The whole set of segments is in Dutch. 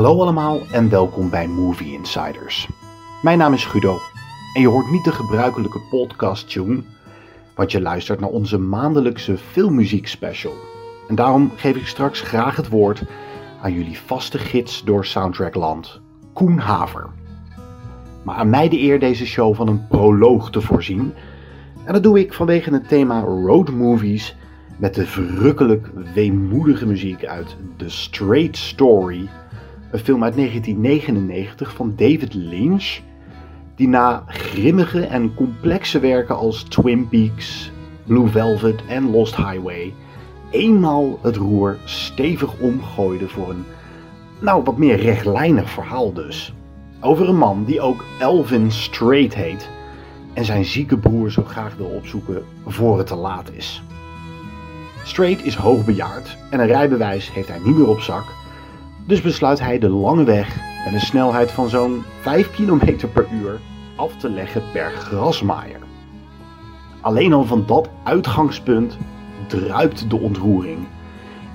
Hallo allemaal en welkom bij Movie Insiders. Mijn naam is Guido en je hoort niet de gebruikelijke podcast tune, want je luistert naar onze maandelijkse filmmuziek special. En daarom geef ik straks graag het woord aan jullie vaste gids door Soundtrackland, Koen Haver. Maar aan mij de eer deze show van een proloog te voorzien. En dat doe ik vanwege het thema road movies met de verrukkelijk weemoedige muziek uit The Straight Story een film uit 1999 van David Lynch, die na grimmige en complexe werken als Twin Peaks, Blue Velvet en Lost Highway eenmaal het roer stevig omgooide voor een, nou wat meer rechtlijnig verhaal dus. Over een man die ook Elvin Strait heet en zijn zieke broer zo graag wil opzoeken voor het te laat is. Strait is hoogbejaard en een rijbewijs heeft hij niet meer op zak dus besluit hij de lange weg met een snelheid van zo'n 5 km per uur af te leggen per grasmaaier. Alleen al van dat uitgangspunt druipt de ontroering.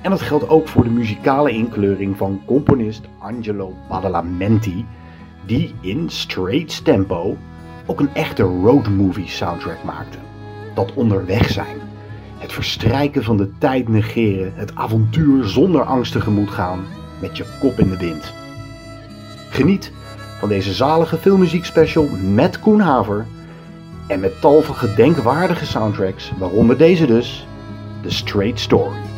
En dat geldt ook voor de muzikale inkleuring van componist Angelo Badalamenti, die in straight tempo ook een echte road movie soundtrack maakte. Dat onderweg zijn, het verstrijken van de tijd negeren, het avontuur zonder angst tegemoet gaan met je kop in de wind. Geniet van deze zalige filmmuziek special met Koen Haver en met tal van gedenkwaardige soundtracks, waaronder deze dus, The Straight Story.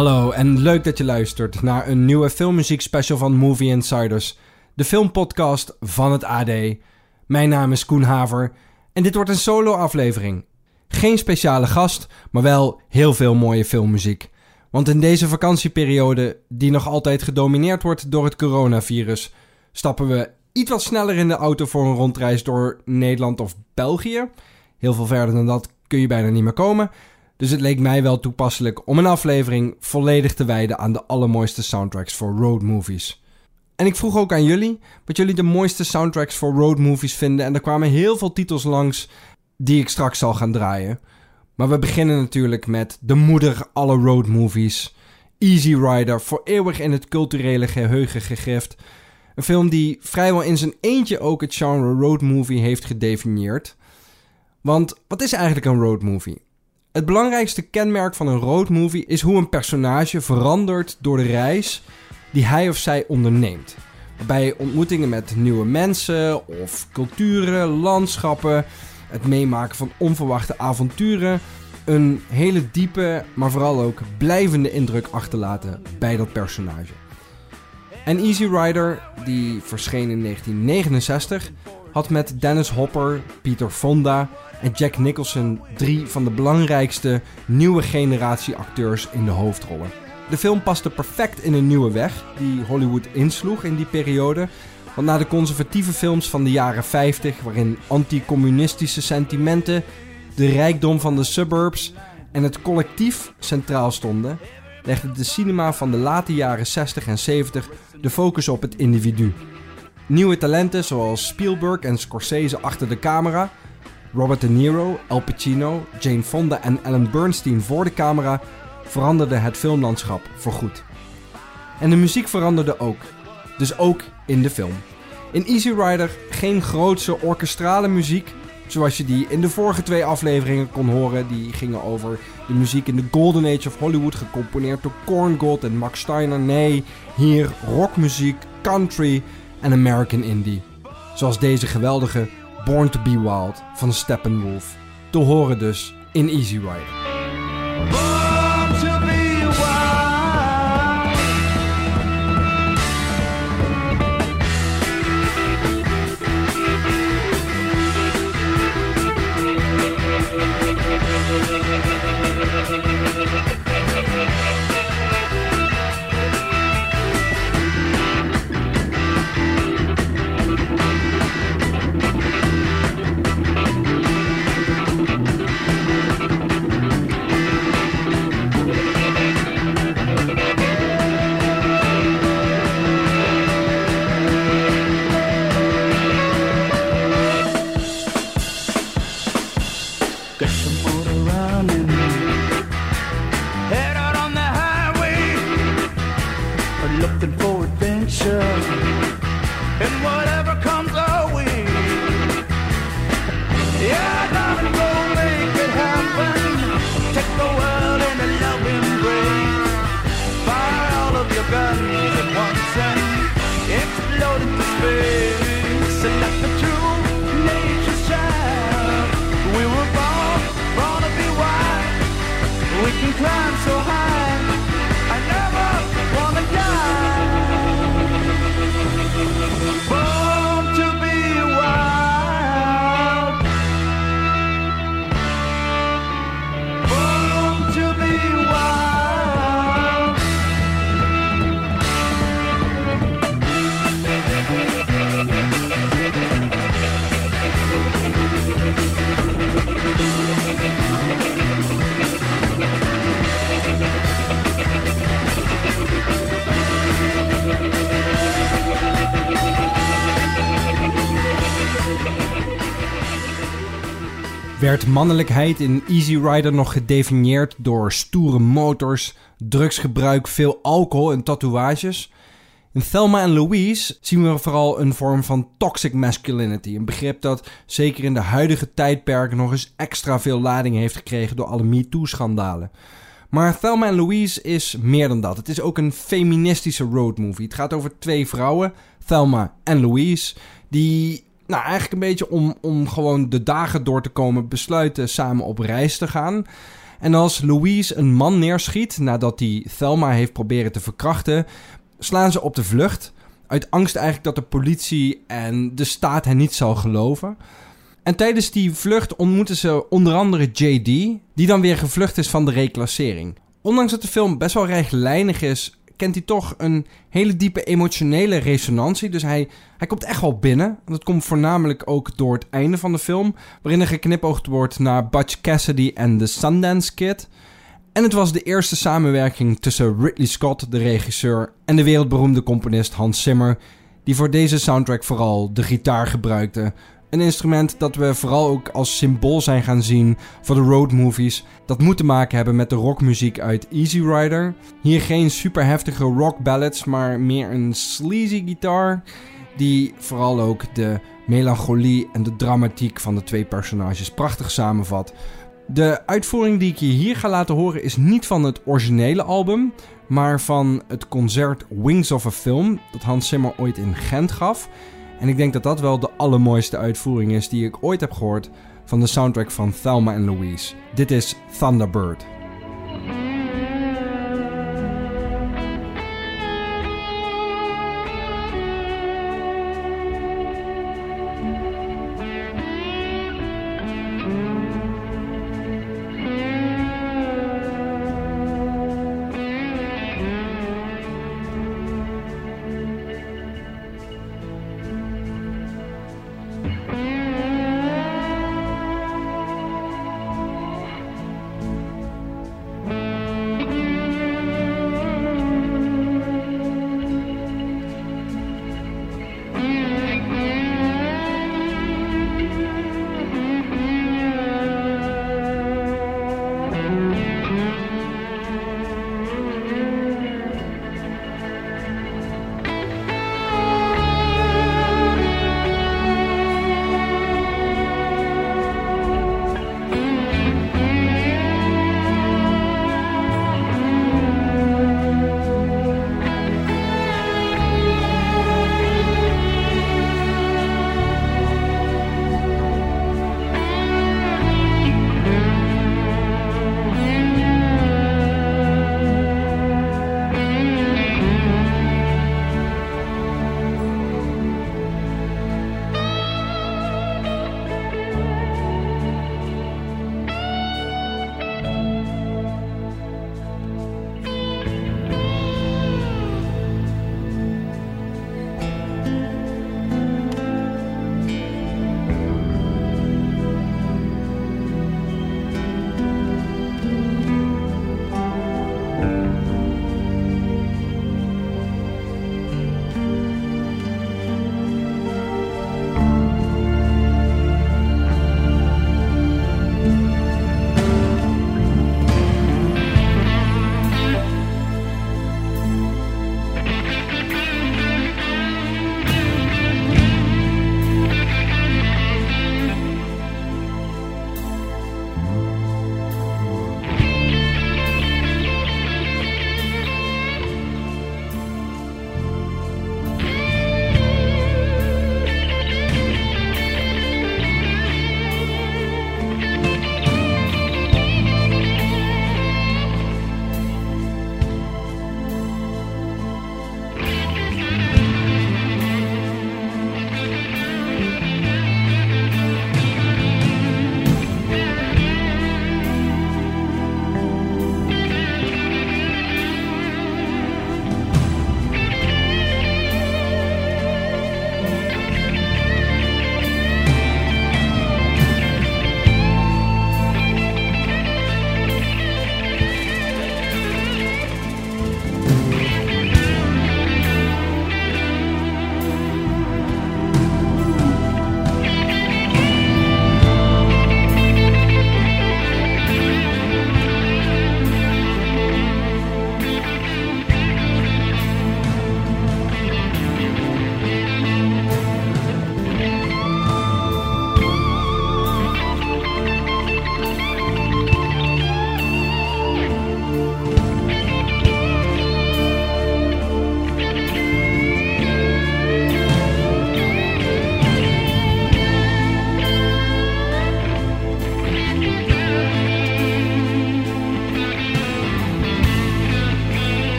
Hallo en leuk dat je luistert naar een nieuwe filmmuziek special van Movie Insiders, de filmpodcast van het AD. Mijn naam is Koen Haver en dit wordt een solo aflevering. Geen speciale gast, maar wel heel veel mooie filmmuziek. Want in deze vakantieperiode, die nog altijd gedomineerd wordt door het coronavirus, stappen we iets wat sneller in de auto voor een rondreis door Nederland of België. Heel veel verder dan dat kun je bijna niet meer komen. Dus het leek mij wel toepasselijk om een aflevering volledig te wijden aan de allermooiste soundtracks voor road movies. En ik vroeg ook aan jullie wat jullie de mooiste soundtracks voor road movies vinden. En er kwamen heel veel titels langs die ik straks zal gaan draaien. Maar we beginnen natuurlijk met de moeder alle road movies. Easy Rider, voor eeuwig in het culturele geheugen gegrift. Een film die vrijwel in zijn eentje ook het genre road movie heeft gedefinieerd. Want wat is eigenlijk een road movie? Het belangrijkste kenmerk van een road movie is hoe een personage verandert door de reis die hij of zij onderneemt. Bij ontmoetingen met nieuwe mensen of culturen, landschappen, het meemaken van onverwachte avonturen, een hele diepe, maar vooral ook blijvende indruk achterlaten bij dat personage. En Easy Rider, die verscheen in 1969, had met Dennis Hopper, Peter Fonda en Jack Nicholson drie van de belangrijkste nieuwe generatie acteurs in de hoofdrollen. De film paste perfect in een nieuwe weg die Hollywood insloeg in die periode. Want na de conservatieve films van de jaren 50, waarin anticommunistische sentimenten, de rijkdom van de suburbs en het collectief centraal stonden, legde de cinema van de late jaren 60 en 70 de focus op het individu. Nieuwe talenten zoals Spielberg en Scorsese achter de camera, Robert De Niro, Al Pacino, Jane Fonda en Ellen Bernstein voor de camera veranderde het filmlandschap voorgoed. En de muziek veranderde ook. Dus ook in de film. In Easy Rider geen grootse orkestrale muziek, zoals je die in de vorige twee afleveringen kon horen. Die gingen over de muziek in de Golden Age of Hollywood, gecomponeerd door Korngold en Max Steiner. Nee, hier rockmuziek, country en American Indie. Zoals deze geweldige Born to Be Wild van Steppenwolf. Te horen dus in Easy Rider. Werd mannelijkheid in Easy Rider nog gedefinieerd door stoere motors, drugsgebruik, veel alcohol en tatoeages. In Thelma en Louise zien we vooral een vorm van toxic masculinity. Een begrip dat zeker in de huidige tijdperken nog eens extra veel lading heeft gekregen door alle MeToo-schandalen. Maar Thelma en Louise is meer dan dat. Het is ook een feministische roadmovie. Het gaat over twee vrouwen, Thelma en Louise, die nou, eigenlijk een beetje om, om gewoon de dagen door te komen, besluiten samen op reis te gaan. En als Louise een man neerschiet nadat hij Thelma heeft proberen te verkrachten, slaan ze op de vlucht. Uit angst eigenlijk dat de politie en de staat hen niet zal geloven. En tijdens die vlucht ontmoeten ze onder andere JD, die dan weer gevlucht is van de reclassering. Ondanks dat de film best wel rechtlijnig is, kent hij toch een hele diepe emotionele resonantie. Dus hij, hij komt echt wel binnen. Dat komt voornamelijk ook door het einde van de film, waarin er geknipoogd wordt naar Butch Cassidy en de Sundance Kid. En het was de eerste samenwerking tussen Ridley Scott, de regisseur, en de wereldberoemde componist Hans Zimmer, die voor deze soundtrack vooral de gitaar gebruikte. Een instrument dat we vooral ook als symbool zijn gaan zien voor de roadmovies. Dat moet te maken hebben met de rockmuziek uit Easy Rider. Hier geen super heftige rock ballads, maar meer een sleazy gitaar. Die vooral ook de melancholie en de dramatiek van de twee personages prachtig samenvat. De uitvoering die ik je hier ga laten horen is niet van het originele album, maar van het concert Wings of a Film dat Hans Zimmer ooit in Gent gaf. En ik denk dat dat wel de allermooiste uitvoering is die ik ooit heb gehoord van de soundtrack van Thelma en Louise. Dit is Thunderbird.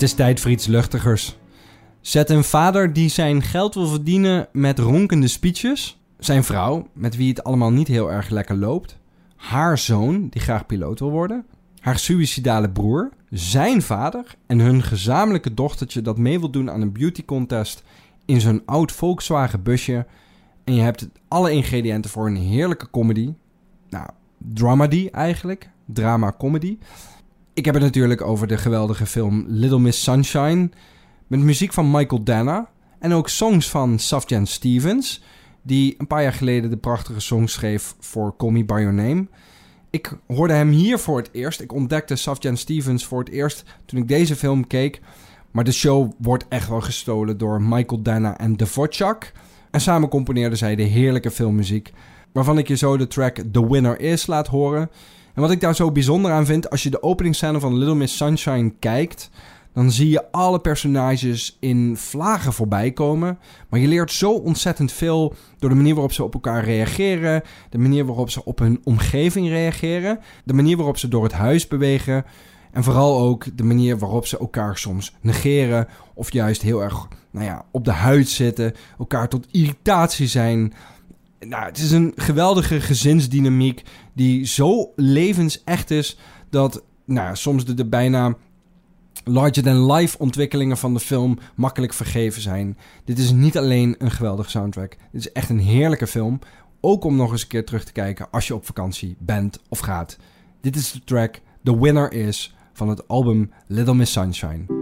Het is tijd voor iets luchtigers. Zet een vader die zijn geld wil verdienen met ronkende speeches. Zijn vrouw, met wie het allemaal niet heel erg lekker loopt. Haar zoon, die graag piloot wil worden. Haar suïcidale broer. Zijn vader. En hun gezamenlijke dochtertje dat mee wil doen aan een beauty contest in zo'n oud Volkswagen busje. En je hebt alle ingrediënten voor een heerlijke comedy. Nou, dramedy eigenlijk. Drama-comedy. Ik heb het natuurlijk over de geweldige film Little Miss Sunshine. Met muziek van Michael Danna. En ook songs van Safjan Stevens. Die een paar jaar geleden de prachtige song schreef voor Call Me By Your Name. Ik hoorde hem hier voor het eerst. Ik ontdekte Safjan Stevens voor het eerst toen ik deze film keek. Maar de show wordt echt wel gestolen door Michael Danna en Dvorak. En samen componeerden zij de heerlijke filmmuziek. Waarvan ik je zo de track The Winner Is laat horen. En wat ik daar zo bijzonder aan vind, als je de openingsscène van Little Miss Sunshine kijkt, dan zie je alle personages in vlagen voorbij komen. Maar je leert zo ontzettend veel door de manier waarop ze op elkaar reageren, de manier waarop ze op hun omgeving reageren, de manier waarop ze door het huis bewegen. En vooral ook de manier waarop ze elkaar soms negeren of juist heel erg nou ja, op de huid zitten, elkaar tot irritatie zijn. Nou, het is een geweldige gezinsdynamiek die zo levensecht is dat nou, soms de, bijna larger-than-life ontwikkelingen van de film makkelijk vergeven zijn. Dit is niet alleen een geweldige soundtrack. Dit is echt een heerlijke film. Ook om nog eens een keer terug te kijken als je op vakantie bent of gaat. Dit is de track The Winner Is van het album Little Miss Sunshine.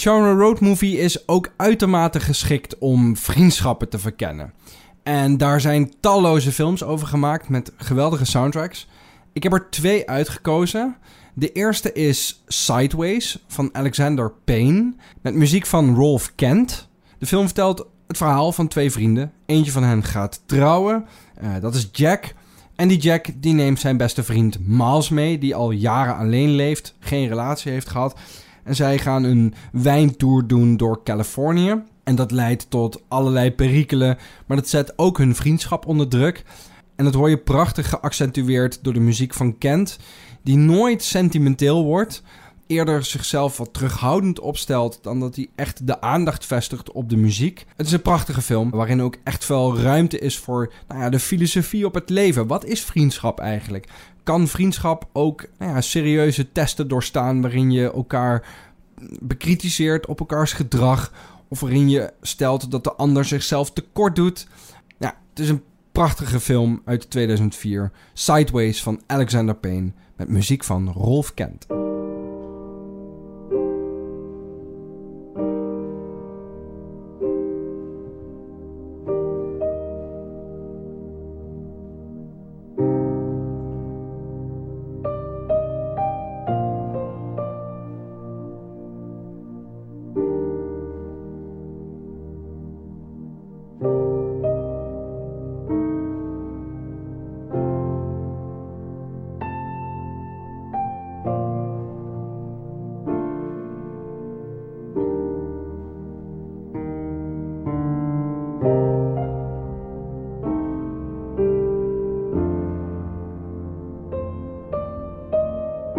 Genre roadmovie is ook uitermate geschikt om vriendschappen te verkennen. En daar zijn talloze films over gemaakt met geweldige soundtracks. Ik heb er twee uitgekozen. De eerste is Sideways van Alexander Payne met muziek van Rolf Kent. De film vertelt het verhaal van twee vrienden. Eentje van hen gaat trouwen, uh, dat is Jack. En die Jack die neemt zijn beste vriend Miles mee, die al jaren alleen leeft, geen relatie heeft gehad. En zij gaan een wijntour doen door Californië. En dat leidt tot allerlei perikelen, maar dat zet ook hun vriendschap onder druk. En dat hoor je prachtig geaccentueerd door de muziek van Kent, die nooit sentimenteel wordt, eerder zichzelf wat terughoudend opstelt dan dat hij echt de aandacht vestigt op de muziek. Het is een prachtige film waarin ook echt veel ruimte is voor nou ja, de filosofie op het leven. Wat is vriendschap eigenlijk? Kan vriendschap ook nou ja, serieuze testen doorstaan waarin je elkaar bekritiseert op elkaars gedrag of waarin je stelt dat de ander zichzelf tekort doet? Ja, het is een prachtige film uit 2004, Sideways van Alexander Payne met muziek van Rolf Kent.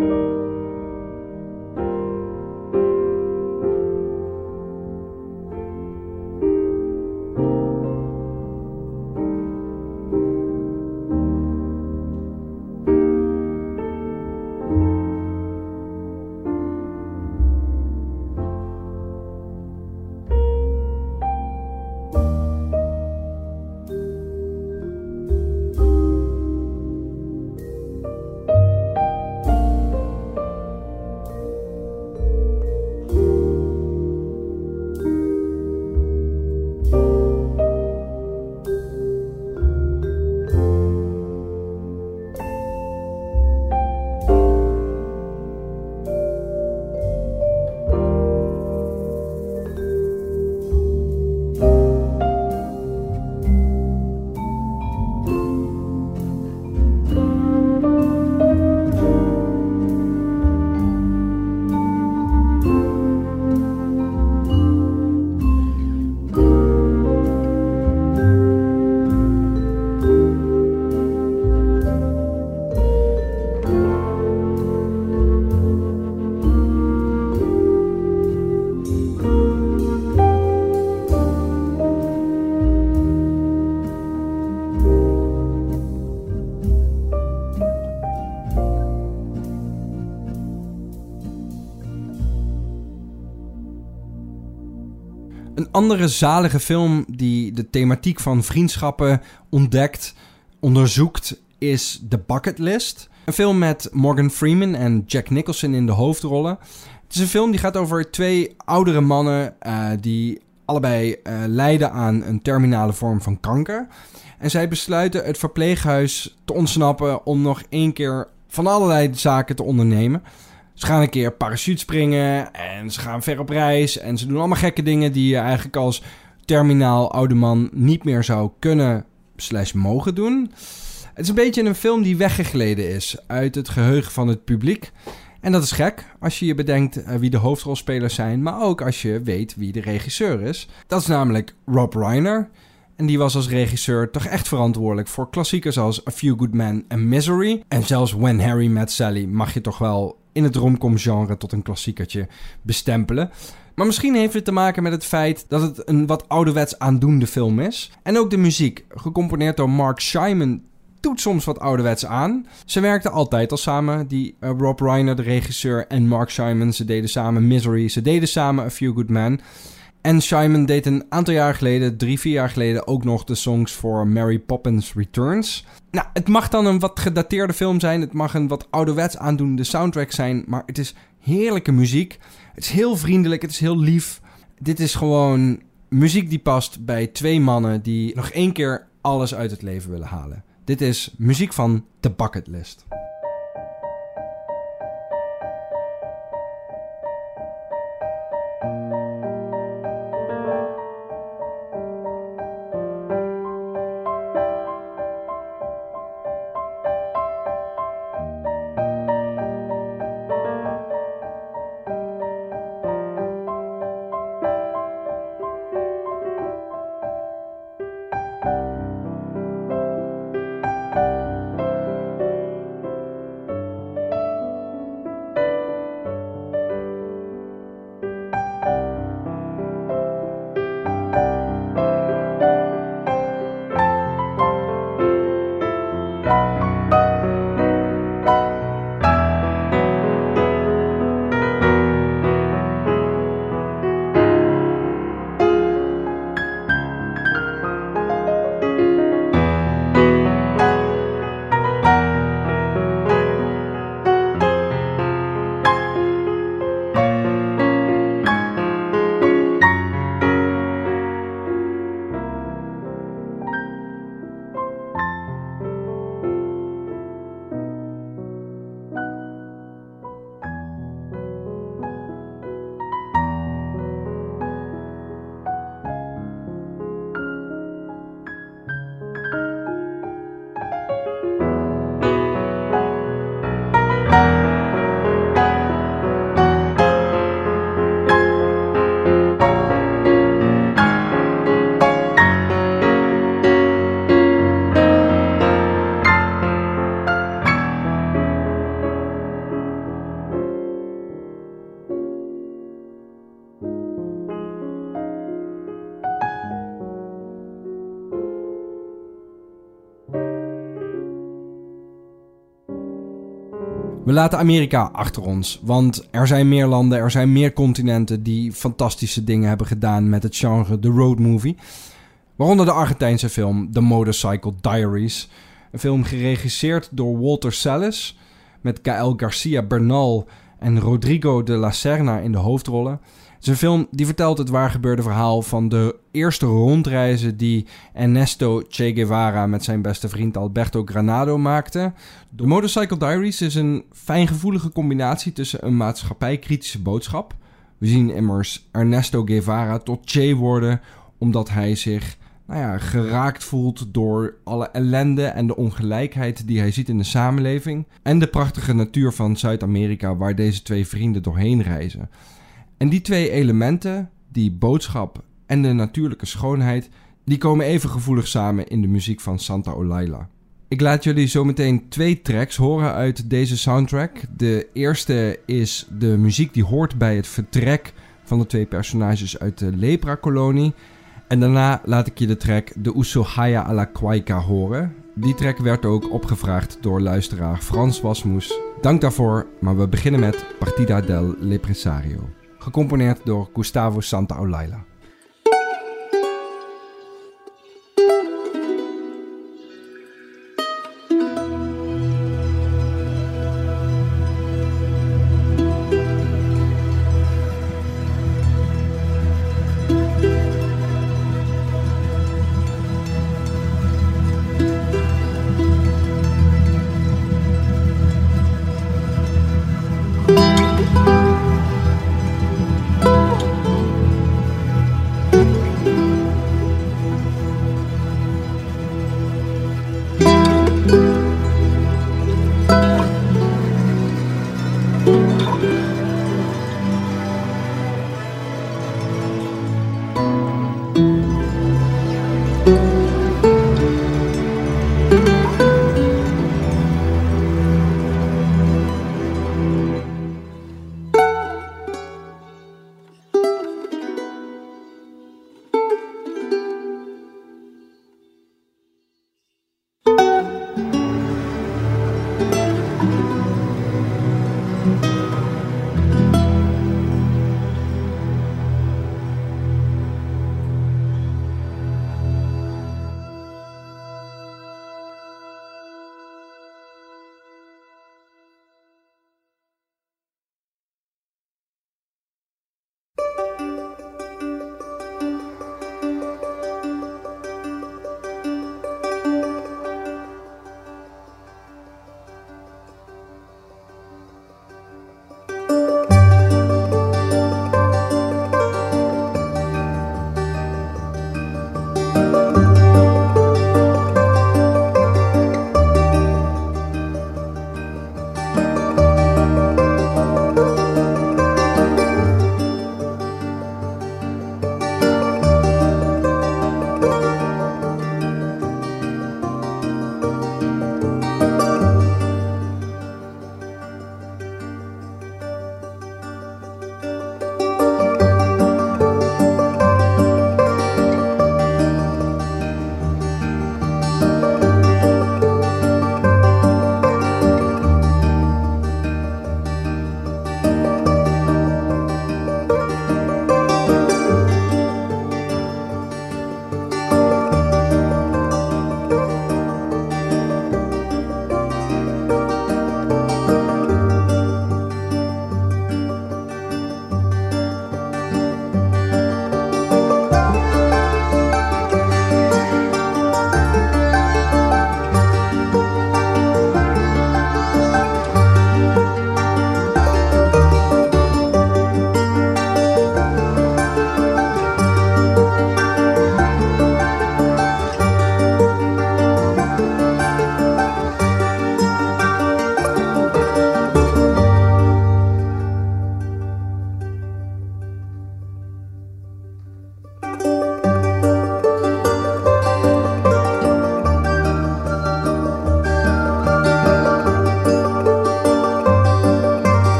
Een andere zalige film die de thematiek van vriendschappen ontdekt, onderzoekt, is The Bucket List. Een film met Morgan Freeman en Jack Nicholson in de hoofdrollen. Het is een film die gaat over twee oudere mannen uh, die allebei uh, lijden aan een terminale vorm van kanker. En zij besluiten het verpleeghuis te ontsnappen om nog één keer van allerlei zaken te ondernemen. Ze gaan een keer parachute springen en ze gaan ver op reis. En ze doen allemaal gekke dingen die je eigenlijk als terminaal oude man niet meer zou kunnen slash mogen doen. Het is een beetje een film die weggegleden is uit het geheugen van het publiek. En dat is gek als je je bedenkt eh, wie de hoofdrolspelers zijn, maar ook als je weet wie de regisseur is. Dat is namelijk Rob Reiner. En die was als regisseur toch echt verantwoordelijk voor klassiekers als A Few Good Men en Misery. En zelfs When Harry Met Sally mag je toch wel in het romcom-genre tot een klassiekertje bestempelen. Maar misschien heeft het te maken met het feit dat het een wat ouderwets aandoende film is. En ook de muziek, gecomponeerd door Mark Simon, doet soms wat ouderwets aan. Ze werkten altijd al samen, die uh, Rob Reiner, de regisseur, en Mark Simon. Ze deden samen Misery, ze deden samen A Few Good Men. En Simon deed een aantal jaar geleden, drie, vier jaar geleden, ook nog de songs voor Mary Poppins Returns. Nou, het mag dan een wat gedateerde film zijn. Het mag een wat ouderwets aandoende soundtrack zijn. Maar het is heerlijke muziek. Het is heel vriendelijk, het is heel lief. Dit is gewoon muziek die past bij twee mannen die nog één keer alles uit het leven willen halen. Dit is muziek van The Bucket List. Laten Amerika achter ons, want er zijn meer landen, er zijn meer continenten die fantastische dingen hebben gedaan met het genre de road movie. Waaronder de Argentijnse film The Motorcycle Diaries. Een film geregisseerd door Walter Salles met Gael Garcia Bernal en Rodrigo de la Serna in de hoofdrollen. Het is een film die vertelt het waargebeurde verhaal van de eerste rondreizen die Ernesto Che Guevara met zijn beste vriend Alberto Granado maakte. The Motorcycle Diaries is een fijngevoelige combinatie tussen een maatschappijkritische boodschap. We zien immers Ernesto Guevara tot Che worden omdat hij zich nou ja, geraakt voelt door alle ellende en de ongelijkheid die hij ziet in de samenleving. En de prachtige natuur van Zuid-Amerika waar deze twee vrienden doorheen reizen. En die twee elementen, die boodschap en de natuurlijke schoonheid, die komen even gevoelig samen in de muziek van Santa Olaila. Ik laat jullie zometeen twee tracks horen uit deze soundtrack. De eerste is de muziek die hoort bij het vertrek van de twee personages uit de lepra-kolonie. En daarna laat ik je de track De Usohaya a la Kwaika horen. Die track werd ook opgevraagd door luisteraar Frans Wasmoes. Dank daarvoor, maar we beginnen met Partida del Lepresario. Gecomponeerd door Gustavo Santaolalla.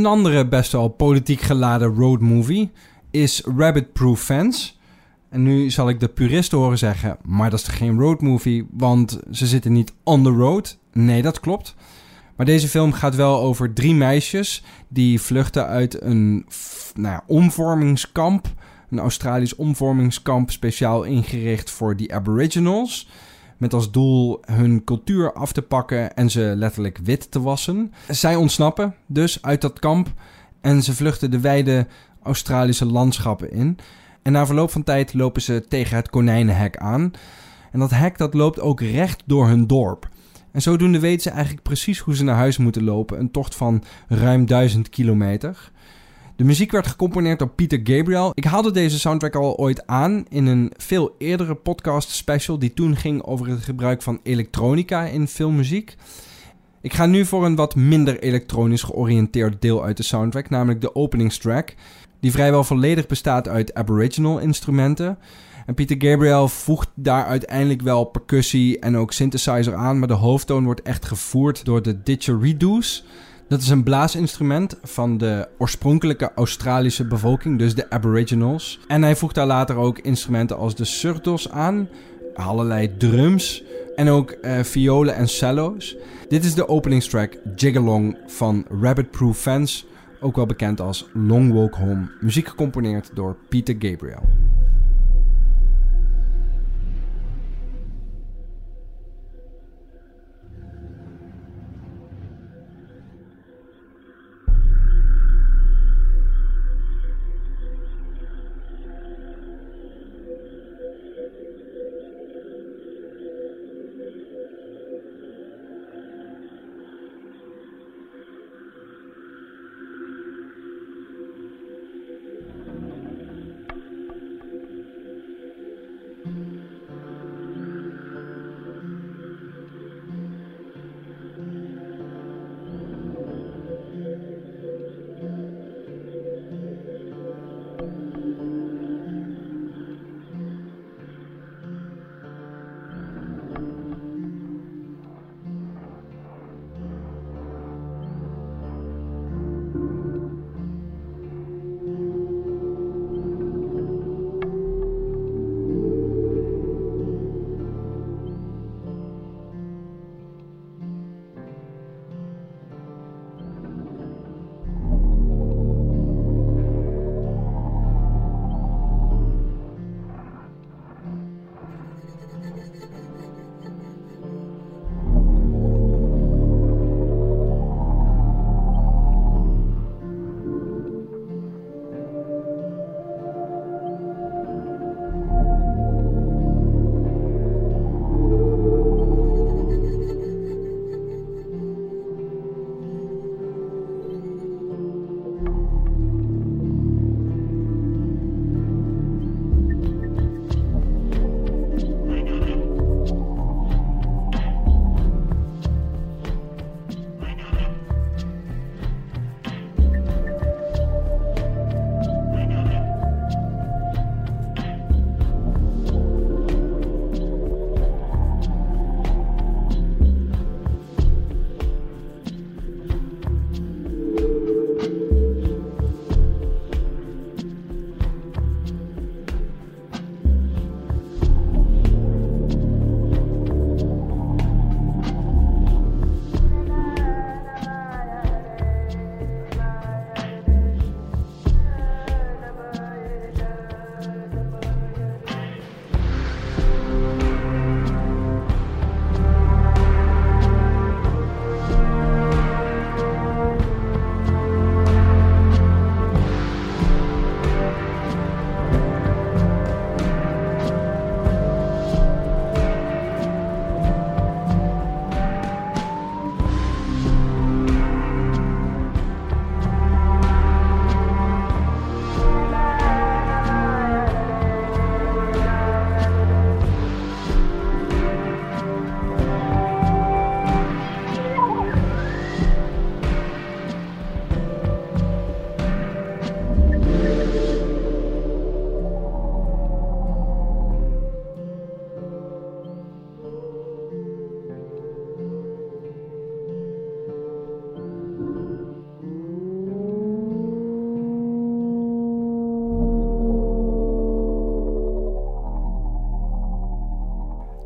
Een andere best wel politiek geladen road movie is Rabbit Proof Fence. En nu zal ik de puristen horen zeggen, maar dat is toch geen road movie, want ze zitten niet on the road. Nee, dat klopt. Maar deze film gaat wel over drie meisjes die vluchten uit een nou ja, omvormingskamp. Een Australisch omvormingskamp speciaal ingericht voor die Aboriginals. Met als doel hun cultuur af te pakken en ze letterlijk wit te wassen. Zij ontsnappen dus uit dat kamp en ze vluchten de wijde Australische landschappen in. En na verloop van tijd lopen ze tegen het konijnenhek aan. En dat hek dat loopt ook recht door hun dorp. En zodoende weten ze eigenlijk precies hoe ze naar huis moeten lopen. Een tocht van ruim 1000 kilometer. De muziek werd gecomponeerd door Peter Gabriel. Ik haalde deze soundtrack al ooit aan in een veel eerdere podcast special die toen ging over het gebruik van elektronica in filmmuziek. Ik ga nu voor een wat minder elektronisch georiënteerd deel uit de soundtrack, namelijk de openingstrack, die vrijwel volledig bestaat uit Aboriginal instrumenten. En Peter Gabriel voegt daar uiteindelijk wel percussie en ook synthesizer aan, maar de hoofdtoon wordt echt gevoerd door de didgeridoos. Dat is een blaasinstrument van de oorspronkelijke Australische bevolking, dus de Aboriginals. En hij voegt daar later ook instrumenten als de surdos aan, allerlei drums en ook uh, violen en cello's. Dit is de openingstrack Jigalong van Rabbit Proof Fans, ook wel bekend als Long Walk Home, muziek gecomponeerd door Peter Gabriel.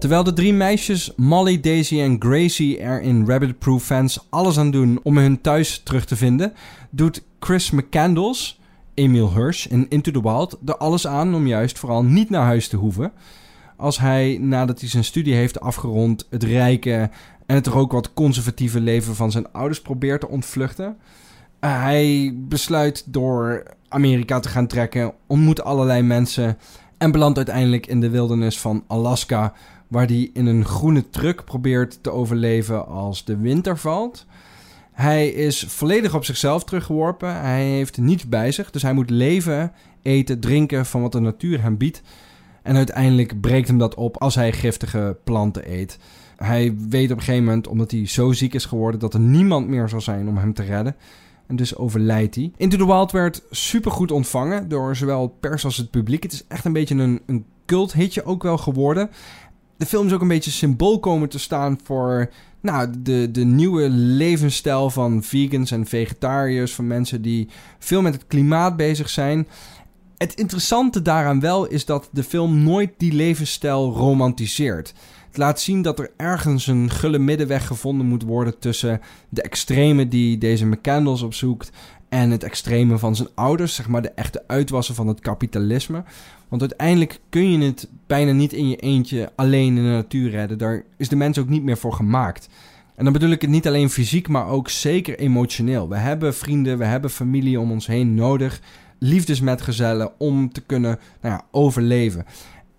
Terwijl de drie meisjes Molly, Daisy en Gracie er in Rabbit Proof fans alles aan doen om hun thuis terug te vinden, doet Chris McCandles, Emil Hirsch in Into the Wild er alles aan om juist vooral niet naar huis te hoeven. Als hij nadat hij zijn studie heeft afgerond het rijke en het toch ook wat conservatieve leven van zijn ouders probeert te ontvluchten. hij besluit door Amerika te gaan trekken, ontmoet allerlei mensen en belandt uiteindelijk in de wildernis van Alaska, waar hij in een groene truck probeert te overleven als de winter valt. Hij is volledig op zichzelf teruggeworpen. Hij heeft niets bij zich, dus hij moet leven, eten, drinken van wat de natuur hem biedt. En uiteindelijk breekt hem dat op als hij giftige planten eet. Hij weet op een gegeven moment, omdat hij zo ziek is geworden, dat er niemand meer zal zijn om hem te redden. En dus overlijdt hij. Into the Wild werd supergoed ontvangen door zowel pers als het publiek. Het is echt een beetje een, een cult-hitje ook wel geworden. De film is ook een beetje symbool komen te staan voor nou, de, de nieuwe levensstijl van vegans en vegetariërs. Van mensen die veel met het klimaat bezig zijn. Het interessante daaraan wel is dat de film nooit die levensstijl romantiseert. Het laat zien dat er ergens een gulle middenweg gevonden moet worden tussen de extreme die deze McCandles opzoekt en het extreme van zijn ouders, zeg maar de echte uitwassen van het kapitalisme. Want uiteindelijk kun je het bijna niet in je eentje alleen in de natuur redden. Daar is de mens ook niet meer voor gemaakt. En dan bedoel ik het niet alleen fysiek, maar ook zeker emotioneel. We hebben vrienden, we hebben familie om ons heen nodig. Liefdesmetgezellen om te kunnen nou ja, overleven.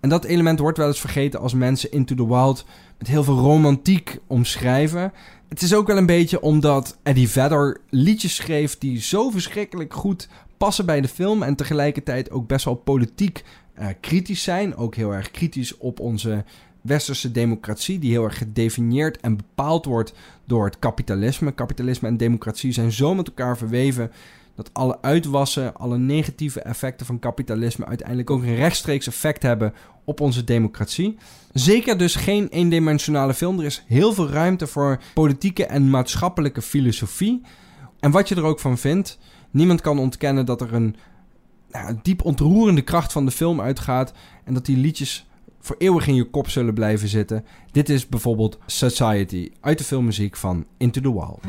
En dat element wordt wel eens vergeten als mensen Into the Wild met heel veel romantiek omschrijven. Het is ook wel een beetje omdat Eddie Vedder liedjes schreef die zo verschrikkelijk goed passen bij de film en tegelijkertijd ook best wel politiek uh, kritisch zijn. Ook heel erg kritisch op onze westerse democratie, die heel erg gedefinieerd en bepaald wordt door het kapitalisme. Kapitalisme en democratie zijn zo met elkaar verweven dat alle uitwassen, alle negatieve effecten van kapitalisme uiteindelijk ook een rechtstreeks effect hebben op onze democratie. Zeker dus geen eendimensionale film. Er is heel veel ruimte voor politieke en maatschappelijke filosofie. En wat je er ook van vindt, niemand kan ontkennen dat er een nou, diep ontroerende kracht van de film uitgaat. En dat die liedjes voor eeuwig in je kop zullen blijven zitten. Dit is bijvoorbeeld Society uit de filmmuziek van Into the Wild.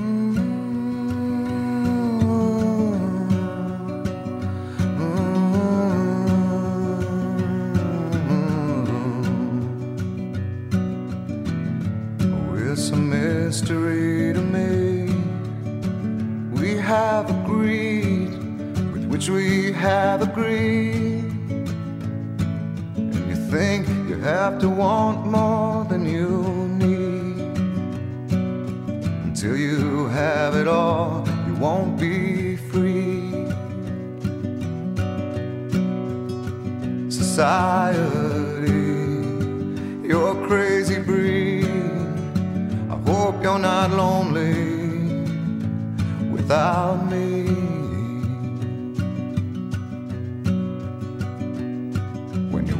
We have agreed. And you think you have to want more than you need. Until you have it all, you won't be free. Society, you're a crazy breed I hope you're not lonely without me.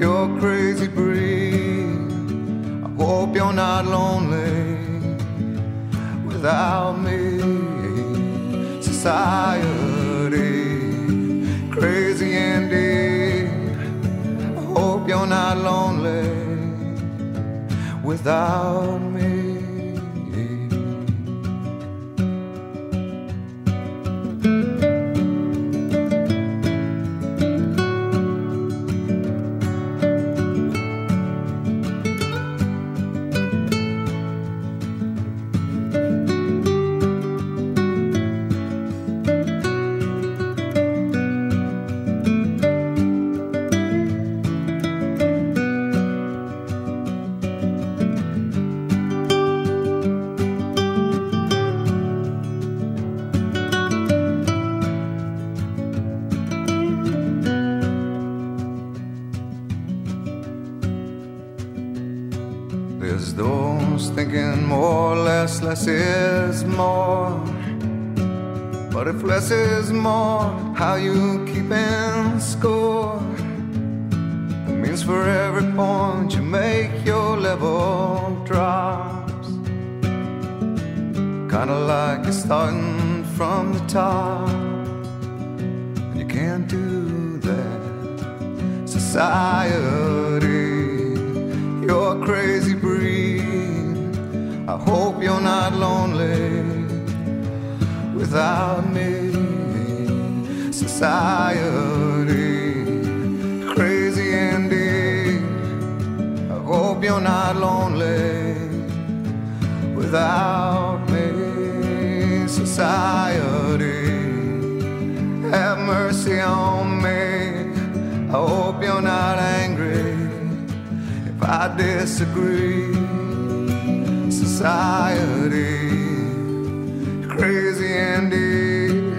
you're crazy breed. I hope you're not lonely without me. Society, crazy indeed. I hope you're not lonely without me. Crazy indeed.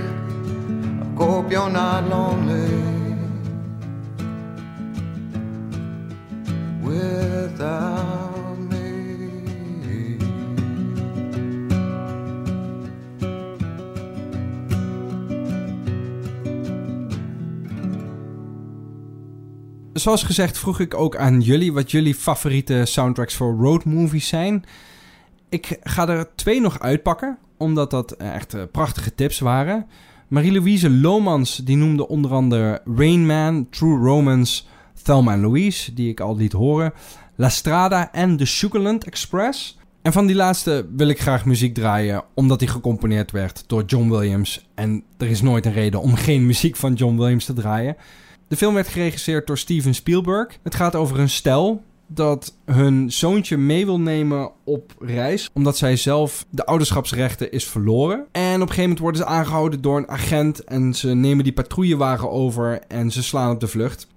I hope you're not lonely without me. Zoals gezegd vroeg ik ook aan jullie wat jullie favoriete soundtracks voor road movies zijn. Ik ga er twee nog uitpakken, omdat dat echt eh, prachtige tips waren. Marie-Louise Lomans die noemde onder andere Rain Man, True Romance, Thelma Louise, die ik al liet horen, La Strada en The Sugarland Express. En van die laatste wil ik graag muziek draaien, omdat die gecomponeerd werd door John Williams. En er is nooit een reden om geen muziek van John Williams te draaien. De film werd geregisseerd door Steven Spielberg. Het gaat over een stel dat hun zoontje mee wil nemen op reis, omdat zij zelf de ouderschapsrechten is verloren. En op een gegeven moment worden ze aangehouden door een agent en ze nemen die patrouillewagen over en ze slaan op de vlucht.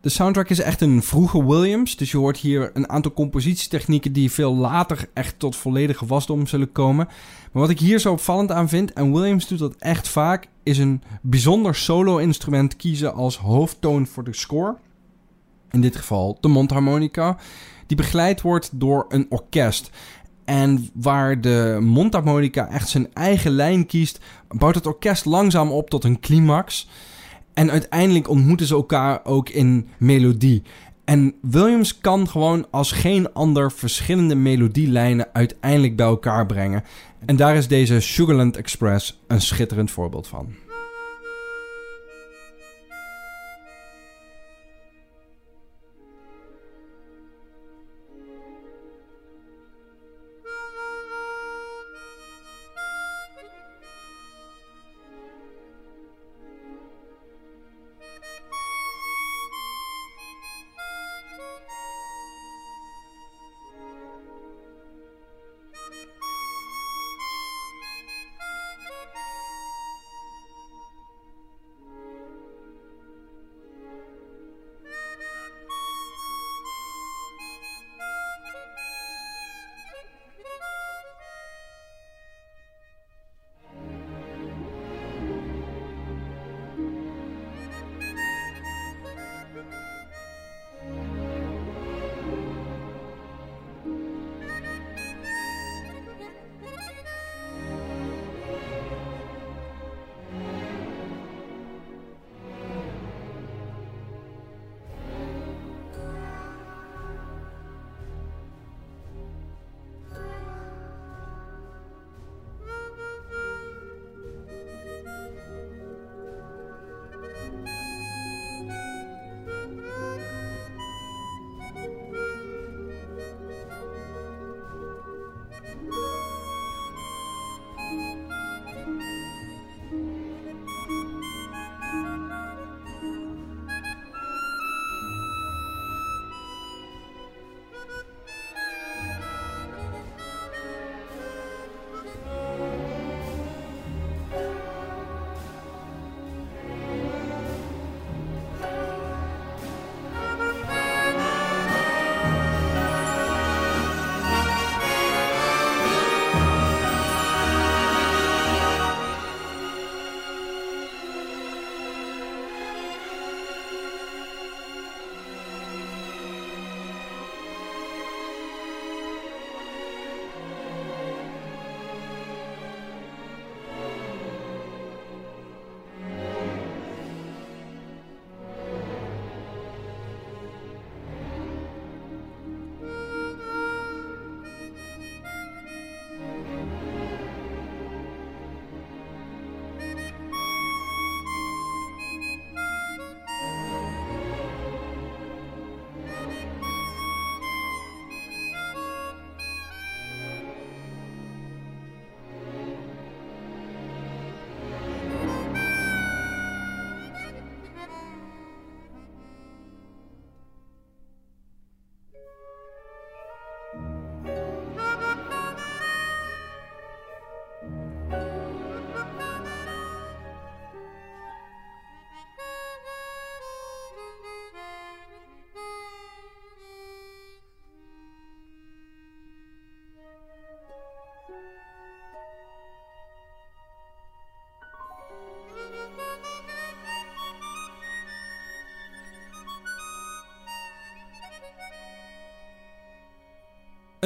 De soundtrack is echt een vroege Williams, dus je hoort hier een aantal compositietechnieken die veel later echt tot volledige wasdom zullen komen. Maar wat ik hier zo opvallend aan vind, en Williams doet dat echt vaak, is een bijzonder solo-instrument kiezen als hoofdtoon voor de score. In dit geval de mondharmonica, die begeleid wordt door een orkest. En waar de mondharmonica echt zijn eigen lijn kiest, bouwt het orkest langzaam op tot een climax. En uiteindelijk ontmoeten ze elkaar ook in melodie. En Williams kan gewoon als geen ander verschillende melodielijnen uiteindelijk bij elkaar brengen. En daar is deze Sugarland Express een schitterend voorbeeld van.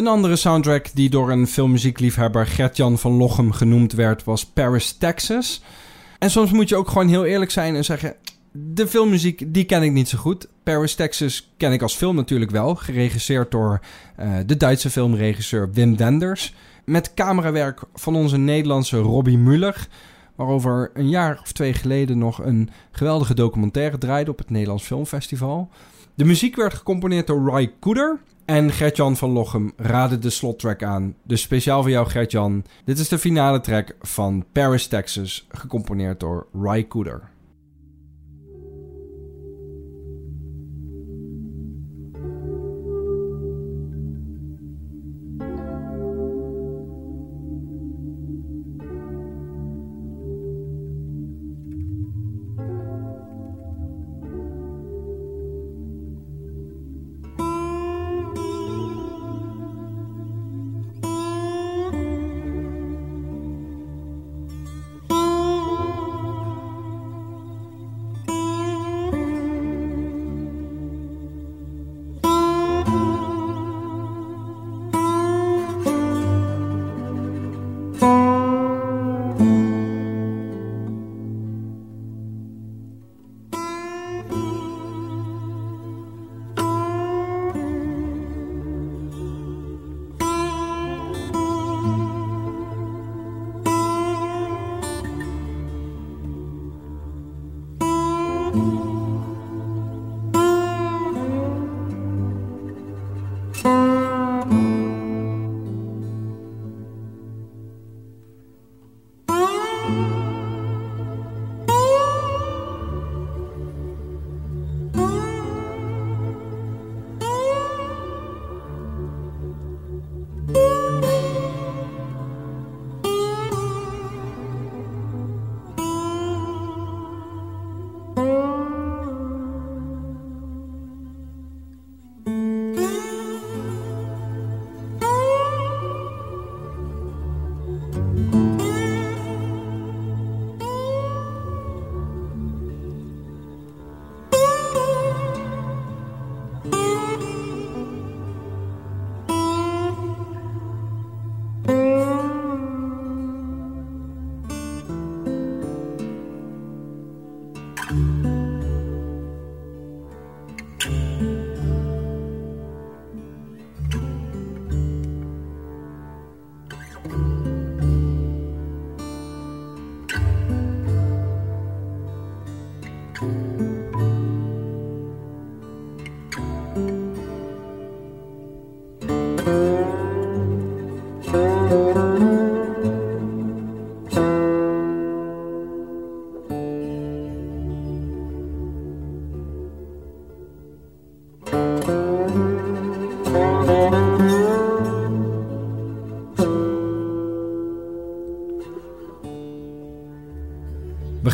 Een andere soundtrack die door een filmmuziekliefhebber Gert-Jan van Lochem genoemd werd was Paris, Texas. En soms moet je ook gewoon heel eerlijk zijn en zeggen... de filmmuziek, die ken ik niet zo goed. Paris, Texas ken ik als film natuurlijk wel. Geregisseerd door uh, de Duitse filmregisseur Wim Wenders. Met camerawerk van onze Nederlandse Robbie Muller... waarover een jaar of twee geleden nog een geweldige documentaire draaide... op het Nederlands Filmfestival. De muziek werd gecomponeerd door Ray Cooder... En Gertjan van Lochem raadde de slottrack aan. Dus speciaal voor jou, Gertjan. Dit is de finale track van Paris, Texas, gecomponeerd door Ry Cooder.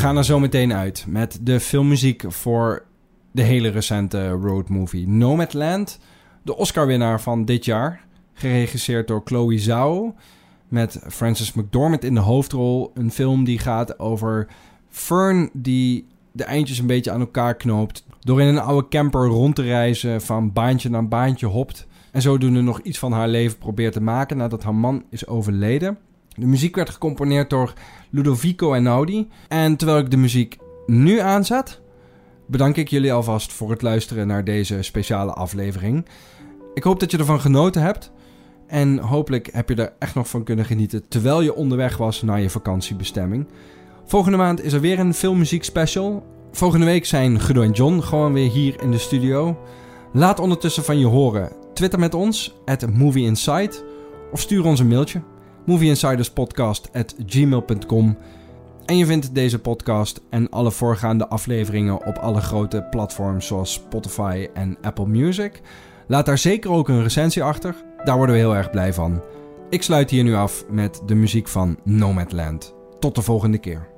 Gaan er zo meteen uit met de filmmuziek voor de hele recente roadmovie Nomadland. De Oscar-winnaar van dit jaar, geregisseerd door Chloe Zhao. Met Frances McDormand in de hoofdrol. Een film die gaat over Fern die de eindjes een beetje aan elkaar knoopt. Door in een oude camper rond te reizen, van baantje naar baantje hopt. En zodoende nog iets van haar leven probeert te maken nadat haar man is overleden. De muziek werd gecomponeerd door Ludovico Einaudi. En terwijl ik de muziek nu aanzet, bedank ik jullie alvast voor het luisteren naar deze speciale aflevering. Ik hoop dat je ervan genoten hebt. En hopelijk heb je er echt nog van kunnen genieten terwijl je onderweg was naar je vakantiebestemming. Volgende maand is er weer een filmmuziek special. Volgende week zijn Guido en John gewoon weer hier in de studio. Laat ondertussen van je horen. Twitter met ons, at Movie of stuur ons een mailtje movieinsiderspodcast.gmail.com. En je vindt deze podcast en alle voorgaande afleveringen op alle grote platforms zoals Spotify en Apple Music. Laat daar zeker ook een recensie achter, daar worden we heel erg blij van. Ik sluit hier nu af met de muziek van Nomadland. Tot de volgende keer.